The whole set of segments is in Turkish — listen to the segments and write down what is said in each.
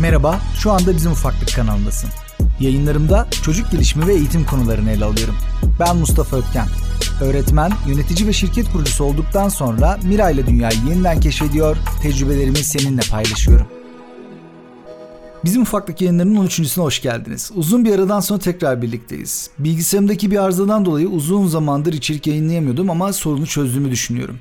Merhaba, şu anda Bizim Ufaklık kanalındasın. Yayınlarımda çocuk gelişimi ve eğitim konularını ele alıyorum. Ben Mustafa Ötken. Öğretmen, yönetici ve şirket kurucusu olduktan sonra Mira ile dünyayı yeniden keşfediyor, tecrübelerimi seninle paylaşıyorum. Bizim ufaklık yayınlarının 13.süne hoş geldiniz. Uzun bir aradan sonra tekrar birlikteyiz. Bilgisayarımdaki bir arızadan dolayı uzun zamandır içerik yayınlayamıyordum ama sorunu çözdüğümü düşünüyorum.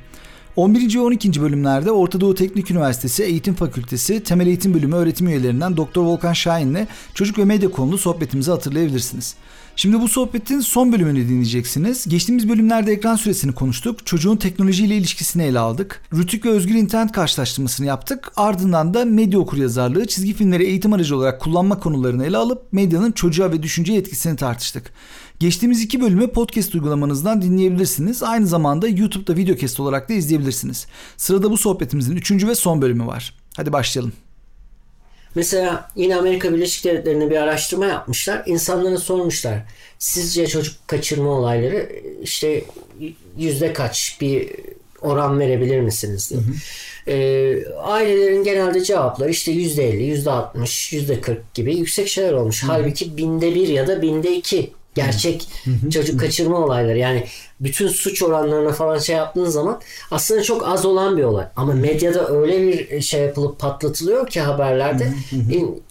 11. ve 12. bölümlerde Orta Doğu Teknik Üniversitesi Eğitim Fakültesi Temel Eğitim Bölümü öğretim üyelerinden Doktor Volkan Şahin'le çocuk ve medya konulu sohbetimizi hatırlayabilirsiniz. Şimdi bu sohbetin son bölümünü dinleyeceksiniz. Geçtiğimiz bölümlerde ekran süresini konuştuk. Çocuğun teknolojiyle ilişkisini ele aldık. Rütük ve özgür internet karşılaştırmasını yaptık. Ardından da medya okuryazarlığı, çizgi filmleri eğitim aracı olarak kullanma konularını ele alıp medyanın çocuğa ve düşünceye etkisini tartıştık. Geçtiğimiz iki bölümü podcast uygulamanızdan dinleyebilirsiniz. Aynı zamanda YouTube'da videocast olarak da izleyebilirsiniz. Sırada bu sohbetimizin üçüncü ve son bölümü var. Hadi başlayalım. Mesela yine Amerika Birleşik Devletleri'nde bir araştırma yapmışlar. İnsanlara sormuşlar. Sizce çocuk kaçırma olayları işte yüzde kaç bir oran verebilir misiniz diye. Hı hı. Ee, ailelerin genelde cevapları işte yüzde elli, yüzde altmış, yüzde kırk gibi yüksek şeyler olmuş. Hı. Halbuki binde bir ya da binde iki gerçek çocuk kaçırma olayları. Yani bütün suç oranlarına falan şey yaptığınız zaman aslında çok az olan bir olay. Ama medyada öyle bir şey yapılıp patlatılıyor ki haberlerde in,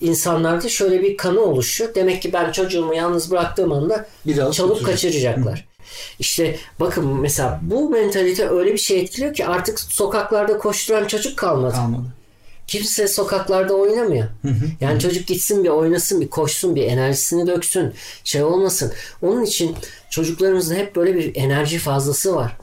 insanlarda şöyle bir kanı oluşuyor. Demek ki ben çocuğumu yalnız bıraktığım anda Biraz çalıp kaçıracaklar. İşte bakın mesela bu mentalite öyle bir şey etkiliyor ki artık sokaklarda koşturan çocuk kalmadı. Kalmadı. Kimse sokaklarda oynamıyor. Yani çocuk gitsin bir oynasın, bir koşsun, bir enerjisini döksün. Şey olmasın. Onun için çocuklarımızda hep böyle bir enerji fazlası var.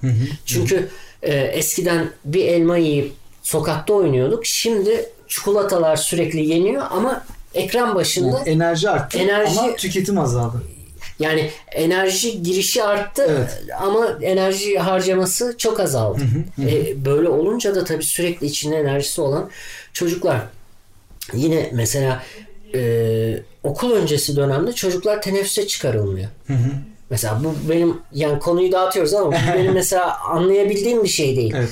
Çünkü e, eskiden bir elma yiyip sokakta oynuyorduk. Şimdi çikolatalar sürekli yeniyor ama ekran başında yani enerji arttı enerji, ama tüketim azaldı. Yani enerji girişi arttı evet. ama enerji harcaması çok azaldı. Hı hı, hı. E, böyle olunca da tabii sürekli içinde enerjisi olan çocuklar. Yine mesela e, okul öncesi dönemde çocuklar teneffüse çıkarılmıyor. Hı hı. Mesela bu benim yani konuyu dağıtıyoruz ama bu benim mesela anlayabildiğim bir şey değil. Evet.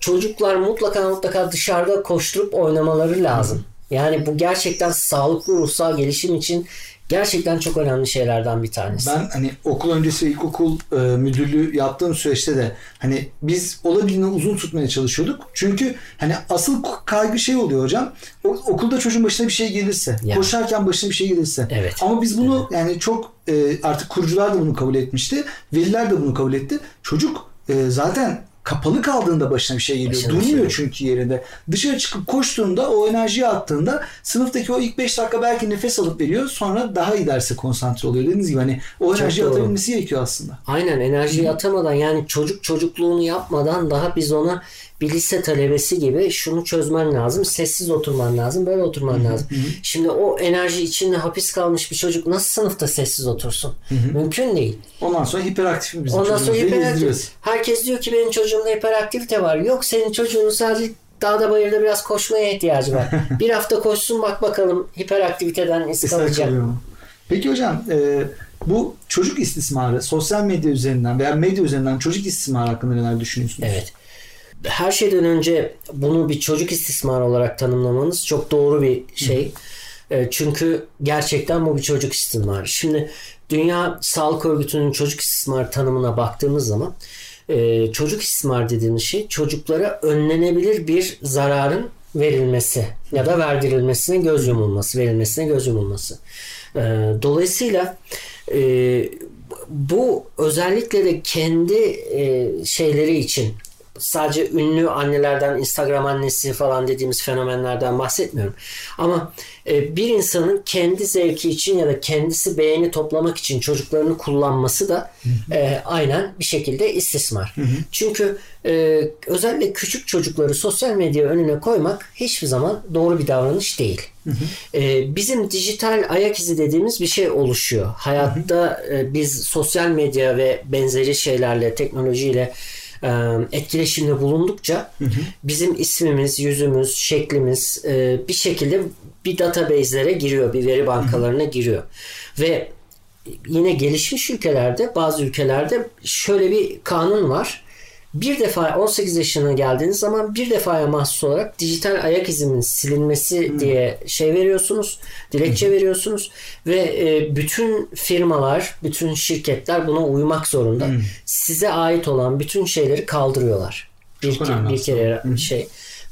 Çocuklar mutlaka mutlaka dışarıda koşturup oynamaları lazım. Yani bu gerçekten sağlıklı ruhsal gelişim için gerçekten çok önemli şeylerden bir tanesi. Ben hani okul öncesi ilkokul e, müdürlüğü yaptığım süreçte de hani biz olabildiğine uzun tutmaya çalışıyorduk. Çünkü hani asıl kaygı şey oluyor hocam. O, okulda çocuğun başına bir şey gelirse, yani. koşarken başına bir şey gelirse. Evet. Ama biz bunu evet. yani çok e, artık kurucular da bunu kabul etmişti. Veliler de bunu kabul etti. Çocuk e, zaten kapalı kaldığında başına bir şey geliyor. Başına Durmuyor şey. çünkü yerinde. Dışarı çıkıp koştuğunda o enerjiyi attığında sınıftaki o ilk 5 dakika belki nefes alıp veriyor. Sonra daha iyi derse konsantre oluyor. Dediğiniz gibi hani o enerjiyi atabilmesi gerekiyor aslında. Aynen enerjiyi Hı. atamadan yani çocuk çocukluğunu yapmadan daha biz ona bir lise talebesi gibi şunu çözmen lazım. Sessiz oturman lazım. Böyle oturman lazım. Şimdi o enerji içinde hapis kalmış bir çocuk nasıl sınıfta sessiz otursun? Mümkün değil. Ondan sonra hiperaktif bizim Ondan sonra hiperaktif. Herkes diyor ki benim çocuğumda hiperaktivite var. Yok senin çocuğunun sadece dağda bayırda biraz koşmaya ihtiyacı var. bir hafta koşsun bak bakalım hiperaktiviteden iz kalacak. Peki hocam e, bu çocuk istismarı sosyal medya üzerinden veya medya üzerinden çocuk istismarı hakkında neler düşünüyorsunuz? Evet her şeyden önce bunu bir çocuk istismarı olarak tanımlamanız çok doğru bir şey. Hı. Çünkü gerçekten bu bir çocuk istismarı. Şimdi Dünya Sağlık Örgütü'nün çocuk istismarı tanımına baktığımız zaman e, çocuk istismarı dediğimiz şey çocuklara önlenebilir bir zararın verilmesi ya da verdirilmesine göz yumulması, verilmesine göz yumulması. E, dolayısıyla bu özellikle de kendi şeyleri için sadece ünlü annelerden, Instagram annesi falan dediğimiz fenomenlerden bahsetmiyorum. Ama e, bir insanın kendi zevki için ya da kendisi beğeni toplamak için çocuklarını kullanması da e, aynen bir şekilde istismar. Hı. Çünkü e, özellikle küçük çocukları sosyal medya önüne koymak hiçbir zaman doğru bir davranış değil. Hı hı. E, bizim dijital ayak izi dediğimiz bir şey oluşuyor. Hayatta. E, biz sosyal medya ve benzeri şeylerle, teknolojiyle etkileşimde bulundukça hı hı. bizim ismimiz, yüzümüz, şeklimiz bir şekilde bir database'lere giriyor, bir veri bankalarına giriyor. Ve yine gelişmiş ülkelerde, bazı ülkelerde şöyle bir kanun var. Bir defa 18 yaşına geldiğiniz zaman bir defaya mahsus olarak dijital ayak izimin silinmesi hmm. diye şey veriyorsunuz. Dilekçe hmm. veriyorsunuz ve e, bütün firmalar, bütün şirketler buna uymak zorunda. Hmm. Size ait olan bütün şeyleri kaldırıyorlar. Bir, Çok ke- bir kere hmm. şey.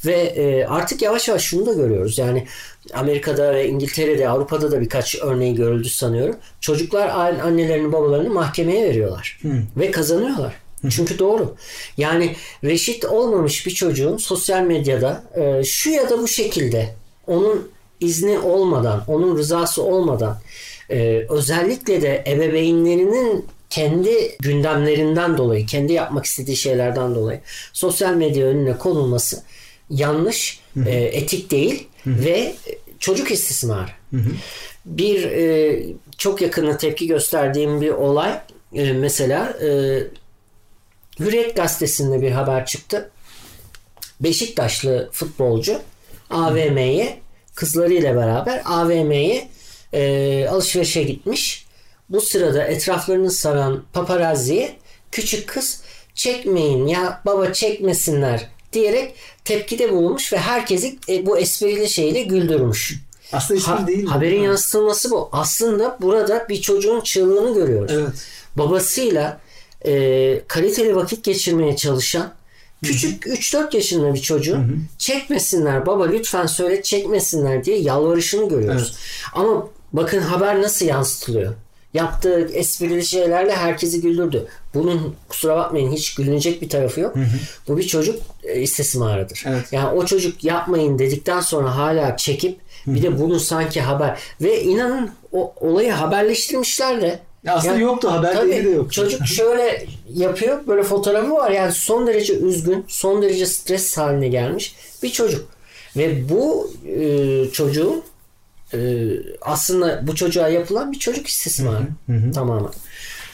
Ve e, artık yavaş yavaş şunu da görüyoruz. Yani Amerika'da ve İngiltere'de, Avrupa'da da birkaç örneği görüldü sanıyorum. Çocuklar annelerini babalarını mahkemeye veriyorlar. Hmm. Ve kazanıyorlar. Çünkü doğru. Yani reşit olmamış bir çocuğun sosyal medyada e, şu ya da bu şekilde onun izni olmadan, onun rızası olmadan e, özellikle de ebeveynlerinin kendi gündemlerinden dolayı, kendi yapmak istediği şeylerden dolayı sosyal medya önüne konulması yanlış, e, etik değil ve çocuk istismarı. Bir e, çok yakında tepki gösterdiğim bir olay e, mesela e, Hürriyet gazetesinde bir haber çıktı. Beşiktaşlı futbolcu AVM'ye kızlarıyla beraber AVM'ye e, alışverişe gitmiş. Bu sırada etraflarını saran paparazziye küçük kız çekmeyin ya baba çekmesinler diyerek tepkide bulunmuş ve herkesi e, bu esprili şeyle güldürmüş. Aslında espri ha, değil mi? Haberin yansıtılması bu. Aslında burada bir çocuğun çığlığını görüyoruz. Evet. Babasıyla e, kaliteli vakit geçirmeye çalışan küçük 3-4 yaşında bir çocuğu hı hı. çekmesinler baba lütfen söyle çekmesinler diye yalvarışını görüyoruz. Evet. Ama bakın haber nasıl yansıtılıyor. Yaptığı esprili şeylerle herkesi güldürdü. Bunun kusura bakmayın hiç gülünecek bir tarafı yok. Hı hı. Bu bir çocuk e, istismarıdır. Evet. Yani o çocuk yapmayın dedikten sonra hala çekip bir de bunu sanki haber ve inanın o olayı haberleştirmişler de ya aslında yani, yoktu haber tabii, de yok. Çocuk şöyle yapıyor böyle fotoğrafı var yani son derece üzgün son derece stres haline gelmiş bir çocuk. Ve bu e, çocuğun e, aslında bu çocuğa yapılan bir çocuk istismarı tamamen.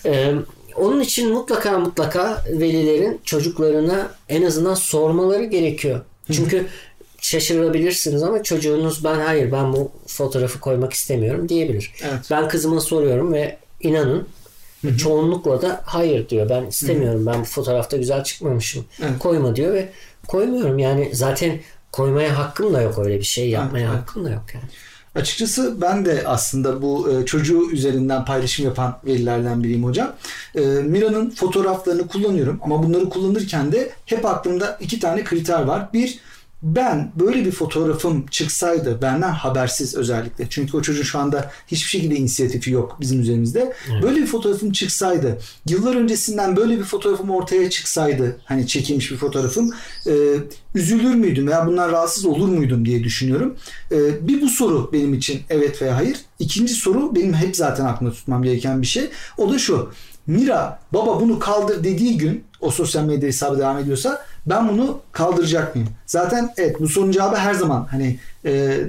E, onun için mutlaka mutlaka velilerin çocuklarına en azından sormaları gerekiyor. Çünkü şaşırabilirsiniz ama çocuğunuz ben hayır ben bu fotoğrafı koymak istemiyorum diyebilir. Evet. Ben kızıma soruyorum ve inanın Hı-hı. çoğunlukla da hayır diyor. Ben istemiyorum. Hı-hı. Ben bu fotoğrafta güzel çıkmamışım. Evet. Koyma diyor ve koymuyorum. Yani zaten koymaya hakkım da yok öyle bir şey yapmaya evet. hakkım da yok yani. Açıkçası ben de aslında bu e, çocuğu üzerinden paylaşım yapan velilerden biriyim hocam. E, Mira'nın fotoğraflarını kullanıyorum ama bunları kullanırken de hep aklımda iki tane kriter var. Bir, ben böyle bir fotoğrafım çıksaydı benden habersiz özellikle çünkü o çocuğun şu anda hiçbir şekilde inisiyatifi yok bizim üzerimizde. Evet. Böyle bir fotoğrafım çıksaydı yıllar öncesinden böyle bir fotoğrafım ortaya çıksaydı hani çekilmiş bir fotoğrafım e, üzülür müydüm veya bundan rahatsız olur muydum diye düşünüyorum. E, bir bu soru benim için evet veya hayır. İkinci soru benim hep zaten aklımda tutmam gereken bir şey. O da şu. Mira baba bunu kaldır dediği gün o sosyal medya hesabı devam ediyorsa ben bunu kaldıracak mıyım? Zaten evet bu sorunun cevabı her zaman hani e,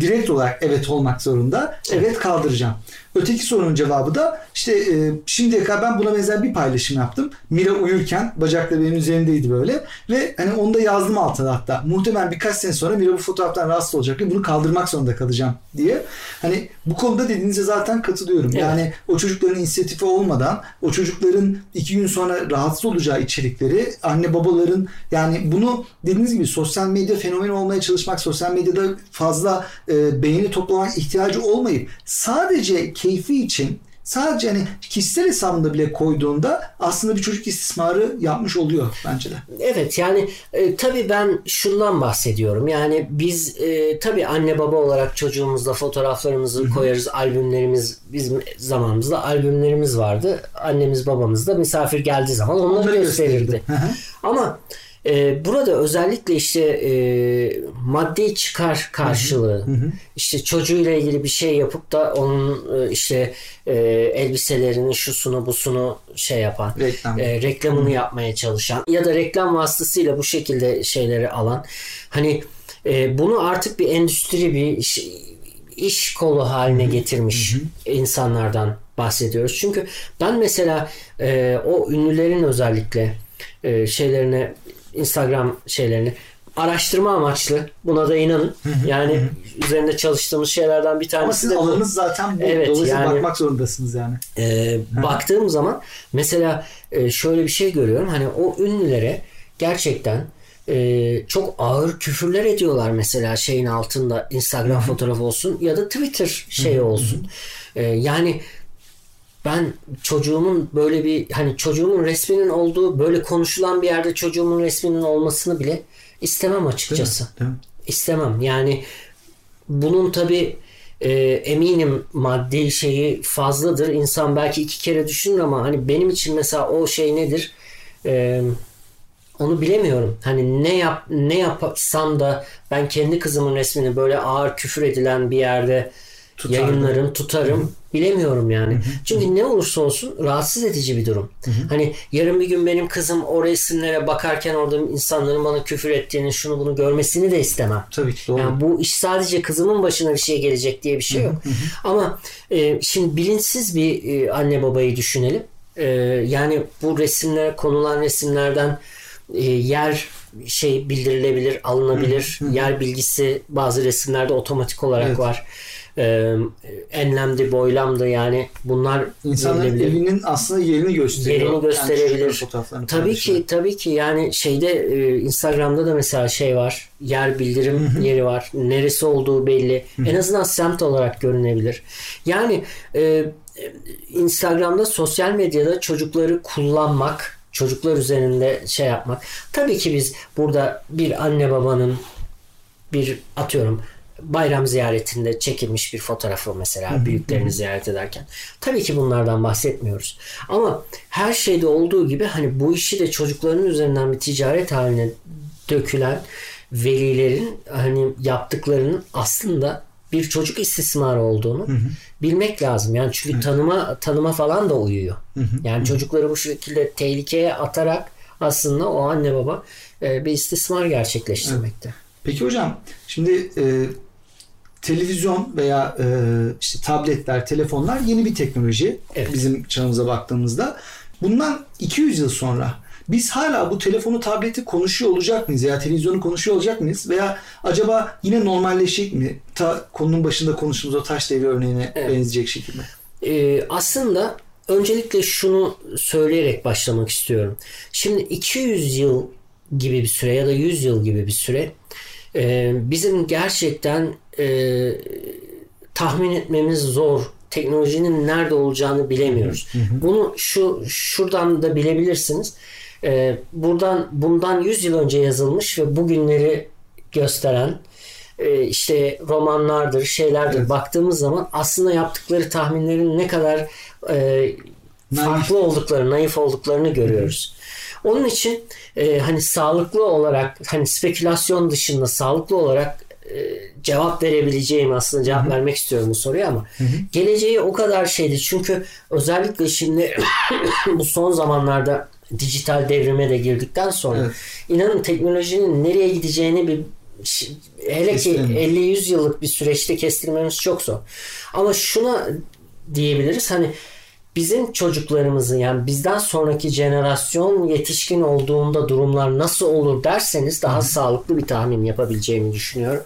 direkt olarak evet olmak zorunda. Evet kaldıracağım. Öteki sorunun cevabı da işte e, şimdiye kadar ben buna benzer bir paylaşım yaptım. Mira uyurken bacakları benim üzerimdeydi böyle ve hani da yazdım altına hatta. Muhtemelen birkaç sene sonra Mira bu fotoğraftan rahatsız olacak ve bunu kaldırmak zorunda kalacağım diye. Hani bu konuda dediğinize zaten katılıyorum. Evet. Yani o çocukların inisiyatifi olmadan o çocukların iki gün sonra rahatsız olacağı içerikleri anne babaların yani bunu dediğiniz gibi sosyal medya fenomeni olmaya çalışmak, sosyal medyada fazla e, beğeni toplamak ihtiyacı olmayıp sadece keyfi için sadece hani kişisel hesabında bile koyduğunda aslında bir çocuk istismarı yapmış oluyor bence de. Evet yani e, tabii ben şundan bahsediyorum. Yani biz e, tabii anne baba olarak çocuğumuzla fotoğraflarımızı Hı-hı. koyarız. Albümlerimiz bizim zamanımızda albümlerimiz vardı. Annemiz babamız da misafir geldiği zaman onları, onları gösterirdi. Ama ee, burada özellikle işte e, maddi çıkar karşılığı hı hı. işte çocuğuyla ilgili bir şey yapıp da onun e, işte e, elbiselerini şusunu busunu şey yapan Reklam. e, reklamını hı. yapmaya çalışan ya da reklam vasıtasıyla bu şekilde şeyleri alan hani e, bunu artık bir endüstri bir iş, iş kolu haline getirmiş hı hı. insanlardan bahsediyoruz. Çünkü ben mesela e, o ünlülerin özellikle e, şeylerine Instagram şeylerini araştırma amaçlı. Buna da inanın. Yani üzerinde çalıştığımız şeylerden bir Ama tanesi sizin de bu. alanınız zaten bu. Evet, Dolayısıyla yani- bakmak zorundasınız yani. Ee, baktığım zaman mesela e, şöyle bir şey görüyorum. Hani o ünlülere gerçekten e, çok ağır küfürler ediyorlar mesela şeyin altında Instagram fotoğrafı olsun ya da Twitter şeyi olsun. E, yani ben çocuğumun böyle bir hani çocuğumun resminin olduğu böyle konuşulan bir yerde çocuğumun resminin olmasını bile istemem açıkçası. Değil mi? İstemem. Yani bunun tabi eminim maddi şeyi fazladır. İnsan belki iki kere düşünür ama hani benim için mesela o şey nedir? E, onu bilemiyorum. Hani ne yap ne yapsam da ben kendi kızımın resmini böyle ağır küfür edilen bir yerde Tutardım. yayınlarım, tutarım. Bilemiyorum yani. Çünkü ne olursa olsun rahatsız edici bir durum. Hani yarın bir gün benim kızım o resimlere bakarken orada insanların bana küfür ettiğini, şunu bunu görmesini de istemem. Tabii ki doğru. Yani bu iş sadece kızımın başına bir şey gelecek diye bir şey yok. Ama e, şimdi bilinçsiz bir e, anne babayı düşünelim. E, yani bu resimlere konulan resimlerden e, yer şey bildirilebilir, alınabilir. Yer bilgisi bazı resimlerde otomatik olarak Evet. var. E, enlemdi, boylamdı yani bunlar İnsanların evinin aslında yerini gösteriyor. Yerini Yani gösterebilir. fotoğraflarını Tabii ki tabii ki yani şeyde e, Instagram'da da mesela şey var. Yer bildirim yeri var. Neresi olduğu belli. En azından semt olarak görünebilir. Yani e, Instagram'da sosyal medyada çocukları kullanmak çocuklar üzerinde şey yapmak. Tabii ki biz burada bir anne babanın bir atıyorum bayram ziyaretinde çekilmiş bir fotoğrafı mesela büyüklerini ziyaret ederken. Tabii ki bunlardan bahsetmiyoruz. Ama her şeyde olduğu gibi hani bu işi de çocukların üzerinden bir ticaret haline dökülen velilerin hani yaptıklarının aslında bir çocuk istismarı olduğunu bilmek lazım. Yani çünkü tanıma tanıma falan da uyuyor. Yani çocukları bu şekilde tehlikeye atarak aslında o anne baba e, bir istismar gerçekleştirmekte. Peki hocam şimdi e, televizyon veya e, işte tabletler, telefonlar yeni bir teknoloji Evet. bizim çağımıza baktığımızda. Bundan 200 yıl sonra biz hala bu telefonu, tableti konuşuyor olacak mıyız? Veya televizyonu konuşuyor olacak mıyız? Veya acaba yine normalleşecek mi? Ta konunun başında konuştuğumuz o taş devri örneğine Evet. benzeyecek şekilde. Ee, aslında öncelikle şunu söyleyerek başlamak istiyorum. Şimdi 200 yıl gibi bir süre ya da 100 yıl gibi bir süre e, bizim gerçekten e, tahmin etmemiz zor. Teknolojinin nerede olacağını bilemiyoruz. Bunu şu şuradan da bilebilirsiniz. E, buradan bundan 100 yıl önce yazılmış ve bugünleri gösteren e, işte romanlardır, şeylerdir Evet. baktığımız zaman aslında yaptıkları tahminlerin ne kadar e, farklı olduklarını, naif olduklarını görüyoruz. Onun için e, hani sağlıklı olarak hani spekülasyon dışında sağlıklı olarak e, cevap verebileceğim aslında cevap vermek istiyorum bu soruya ama geleceği o kadar şeydi çünkü özellikle şimdi bu son zamanlarda dijital devrime de girdikten sonra Evet. inanın teknolojinin nereye gideceğini bir hele ki Kestiremiyoruz. 50-100 yıllık bir süreçte kestirmemiz çok zor. Ama şuna diyebiliriz hani bizim çocuklarımızın yani bizden sonraki jenerasyon yetişkin olduğunda durumlar nasıl olur derseniz daha sağlıklı bir tahmin yapabileceğimi düşünüyorum.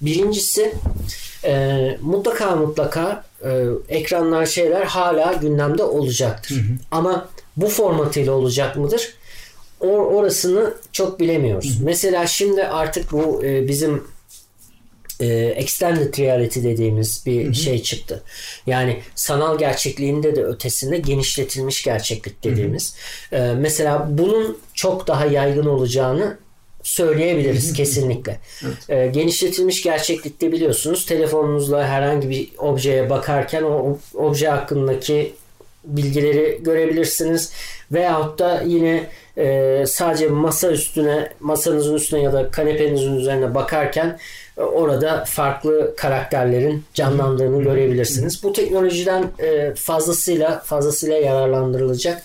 Birincisi e, mutlaka mutlaka e, ekranlar şeyler hala gündemde olacaktır. Ama bu formatıyla olacak mıdır? Or, orasını çok bilemiyoruz. Mesela şimdi artık bu e, bizim e, extended reality dediğimiz bir şey çıktı. Yani sanal gerçekliğinde de ötesinde genişletilmiş gerçeklik dediğimiz. E, mesela bunun çok daha yaygın olacağını söyleyebiliriz kesinlikle. E, genişletilmiş gerçeklikte biliyorsunuz telefonunuzla herhangi bir objeye bakarken o obje hakkındaki bilgileri görebilirsiniz. Veyahut da yine e, sadece masa üstüne, masanızın üstüne ya da kanepenizin üzerine bakarken orada farklı karakterlerin canlandığını görebilirsiniz. Bu teknolojiden e, fazlasıyla fazlasıyla yararlandırılacak.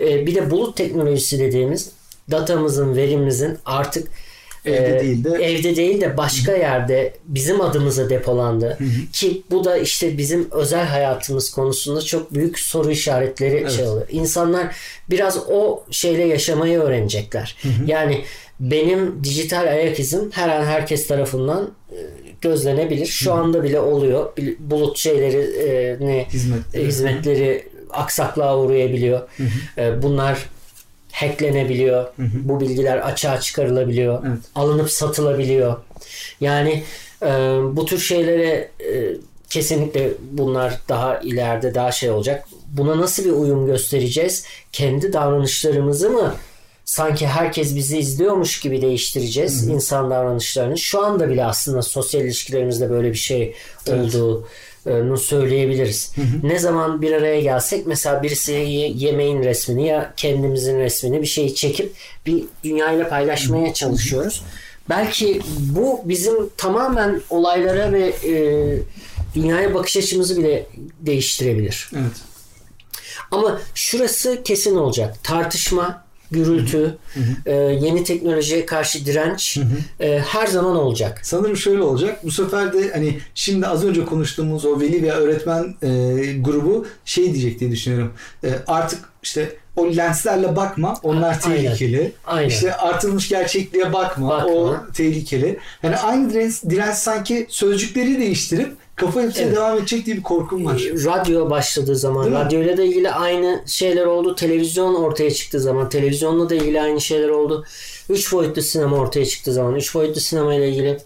E, bir de bulut teknolojisi dediğimiz datamızın, verimizin artık Evde e, değil de- evde değil de başka yerde bizim adımıza depolandı. Ki bu da işte bizim özel hayatımız konusunda çok büyük soru işaretleri şey oluyor. İnsanlar biraz o şeyle yaşamayı öğrenecekler. Yani benim dijital ayak izim her an herkes tarafından e, gözlenebilir. Şu anda bile oluyor. Bulut şeyleri e, ne Hizmetleri. hizmetleri aksaklığa uğrayabiliyor. E, bunlar hacklenebiliyor. Bu bilgiler açığa çıkarılabiliyor. Evet. Alınıp satılabiliyor. Yani e, bu tür şeylere e, kesinlikle bunlar daha ileride daha şey olacak. Buna nasıl bir uyum göstereceğiz? Kendi davranışlarımızı mı sanki herkes bizi izliyormuş gibi değiştireceğiz insan davranışlarını. Şu anda bile aslında sosyal ilişkilerimizde böyle bir şey olduğunu söyleyebiliriz. Ne zaman bir araya gelsek mesela birisi ye- yemeğin resmini ya kendimizin resmini bir şeyi çekip bir dünyayla paylaşmaya çalışıyoruz. Belki bu bizim tamamen olaylara ve e, dünyaya bakış açımızı bile değiştirebilir. Evet. Ama şurası kesin olacak. Tartışma, gürültü, e, yeni teknolojiye karşı direnç e, her zaman olacak. Sanırım şöyle olacak. Bu sefer de hani şimdi az önce konuştuğumuz o veli ve öğretmen e, grubu şey diyecek diye düşünüyorum. E, artık işte o lenslerle bakma. Onlar Aynen. tehlikeli. Aynen. İşte artırılmış gerçekliğe bakma. Bakma. O tehlikeli. Yani aynı direnç, direnç sanki sözcükleri değiştirip kafa yapısına Evet. devam edecek diye bir korkum var. Radyo başladığı zaman, Değil radyoyla da ilgili aynı şeyler oldu. Televizyon ortaya çıktığı zaman, televizyonla da ilgili aynı şeyler oldu. Üç boyutlu sinema ortaya çıktığı zaman, üç boyutlu sinema ile ilgili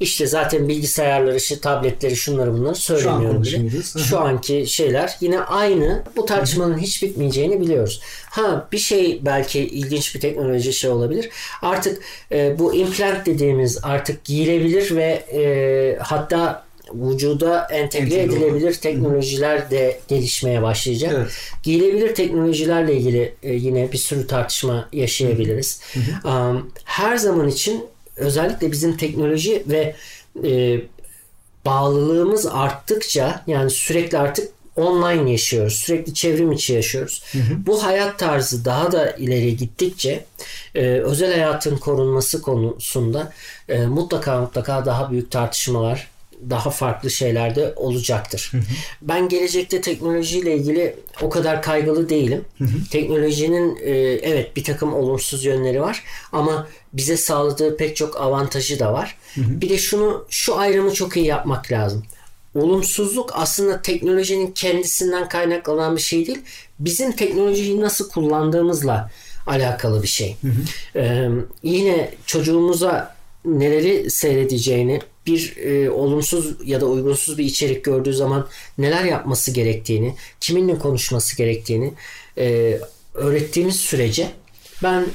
işte zaten bilgisayarları, işte tabletleri, şunları bunları söylemiyorum bile. konuşuyoruz. Hı hı. Şu anki şeyler yine aynı. Bu tartışmanın hiç bitmeyeceğini biliyoruz. Ha bir şey belki ilginç bir teknoloji şey olabilir. Artık e, bu implant dediğimiz artık giyilebilir ve e, hatta vücuda entegre Entegre edilebilir teknolojiler de gelişmeye başlayacak. Evet. Giyilebilir teknolojilerle ilgili e, yine bir sürü tartışma yaşayabiliriz. Um, her zaman için özellikle bizim teknoloji ve e, bağlılığımız arttıkça yani sürekli artık online yaşıyoruz. Sürekli çevrim içi yaşıyoruz. Bu hayat tarzı daha da ileri gittikçe e, özel hayatın korunması konusunda e, mutlaka mutlaka daha büyük tartışmalar daha farklı şeylerde olacaktır. Ben gelecekte teknolojiyle ilgili o kadar kaygılı değilim. Teknolojinin e, evet bir takım olumsuz yönleri var ama bize sağladığı pek çok avantajı da var. Bir de şunu şu ayrımı çok iyi yapmak lazım. Olumsuzluk aslında teknolojinin kendisinden kaynaklanan bir şey değil. Bizim teknolojiyi nasıl kullandığımızla alakalı bir şey. Ee, yine çocuğumuza neleri seyredeceğini, bir e, olumsuz ya da uygunsuz bir içerik gördüğü zaman neler yapması gerektiğini, kiminle konuşması gerektiğini e, öğrettiğimiz sürece ben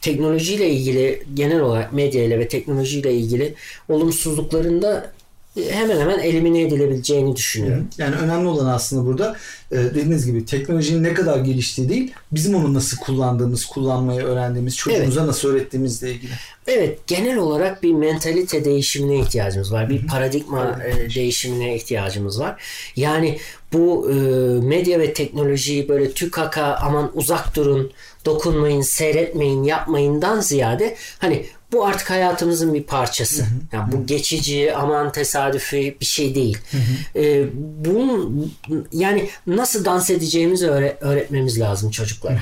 teknolojiyle ilgili genel olarak medya ile ve teknolojiyle ilgili olumsuzluklarında hemen hemen elimine edilebileceğini düşünüyorum. Yani önemli olan aslında burada e, dediğiniz gibi teknolojinin ne kadar geliştiği değil, bizim onu nasıl kullandığımız, kullanmayı öğrendiğimiz, çocuğumuza nasıl öğrettiğimizle ilgili. Evet, genel olarak bir mentalite değişimine ihtiyacımız var. Bir paradigma e, değişimine ihtiyacımız var. Yani bu e, medya ve teknolojiyi böyle tükaka aman uzak durun, dokunmayın, seyretmeyin, yapmayından ziyade hani bu artık hayatımızın bir parçası. Yani bu geçici, aman tesadüfi bir şey değil. E, bunun yani nasıl dans edeceğimizi öğre- öğretmemiz lazım çocuklara.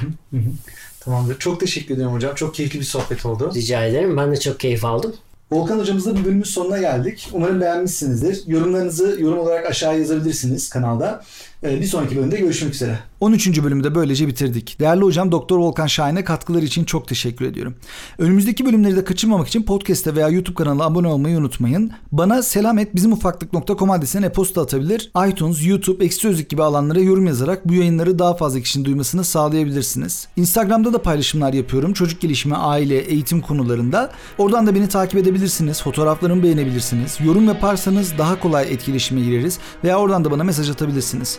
Tamamdır. Çok teşekkür ederim hocam. Çok keyifli bir sohbet oldu. Rica ederim. Ben de çok keyif aldım. Volkan hocamızla bir bölümün sonuna geldik. Umarım beğenmişsinizdir. Yorumlarınızı yorum olarak aşağıya yazabilirsiniz kanalda. Ee, Bir sonraki bölümde görüşmek üzere. 13. bölümü de böylece bitirdik. Değerli hocam Doktor Volkan Şahin'e katkıları için çok teşekkür ediyorum. Önümüzdeki bölümleri de kaçırmamak için podcast'te veya YouTube kanalına abone olmayı unutmayın. Bana selam et bizimufaklık.com adresine e-posta atabilir. iTunes, YouTube, Ekşi Sözlük gibi alanlara yorum yazarak bu yayınları daha fazla kişinin duymasını sağlayabilirsiniz. Instagram'da da paylaşımlar yapıyorum. Çocuk gelişimi, aile, eğitim konularında. Oradan da beni takip edebilirsiniz. Fotoğraflarımı beğenebilirsiniz. Yorum yaparsanız daha kolay etkileşime gireriz veya oradan da bana mesaj atabilirsiniz.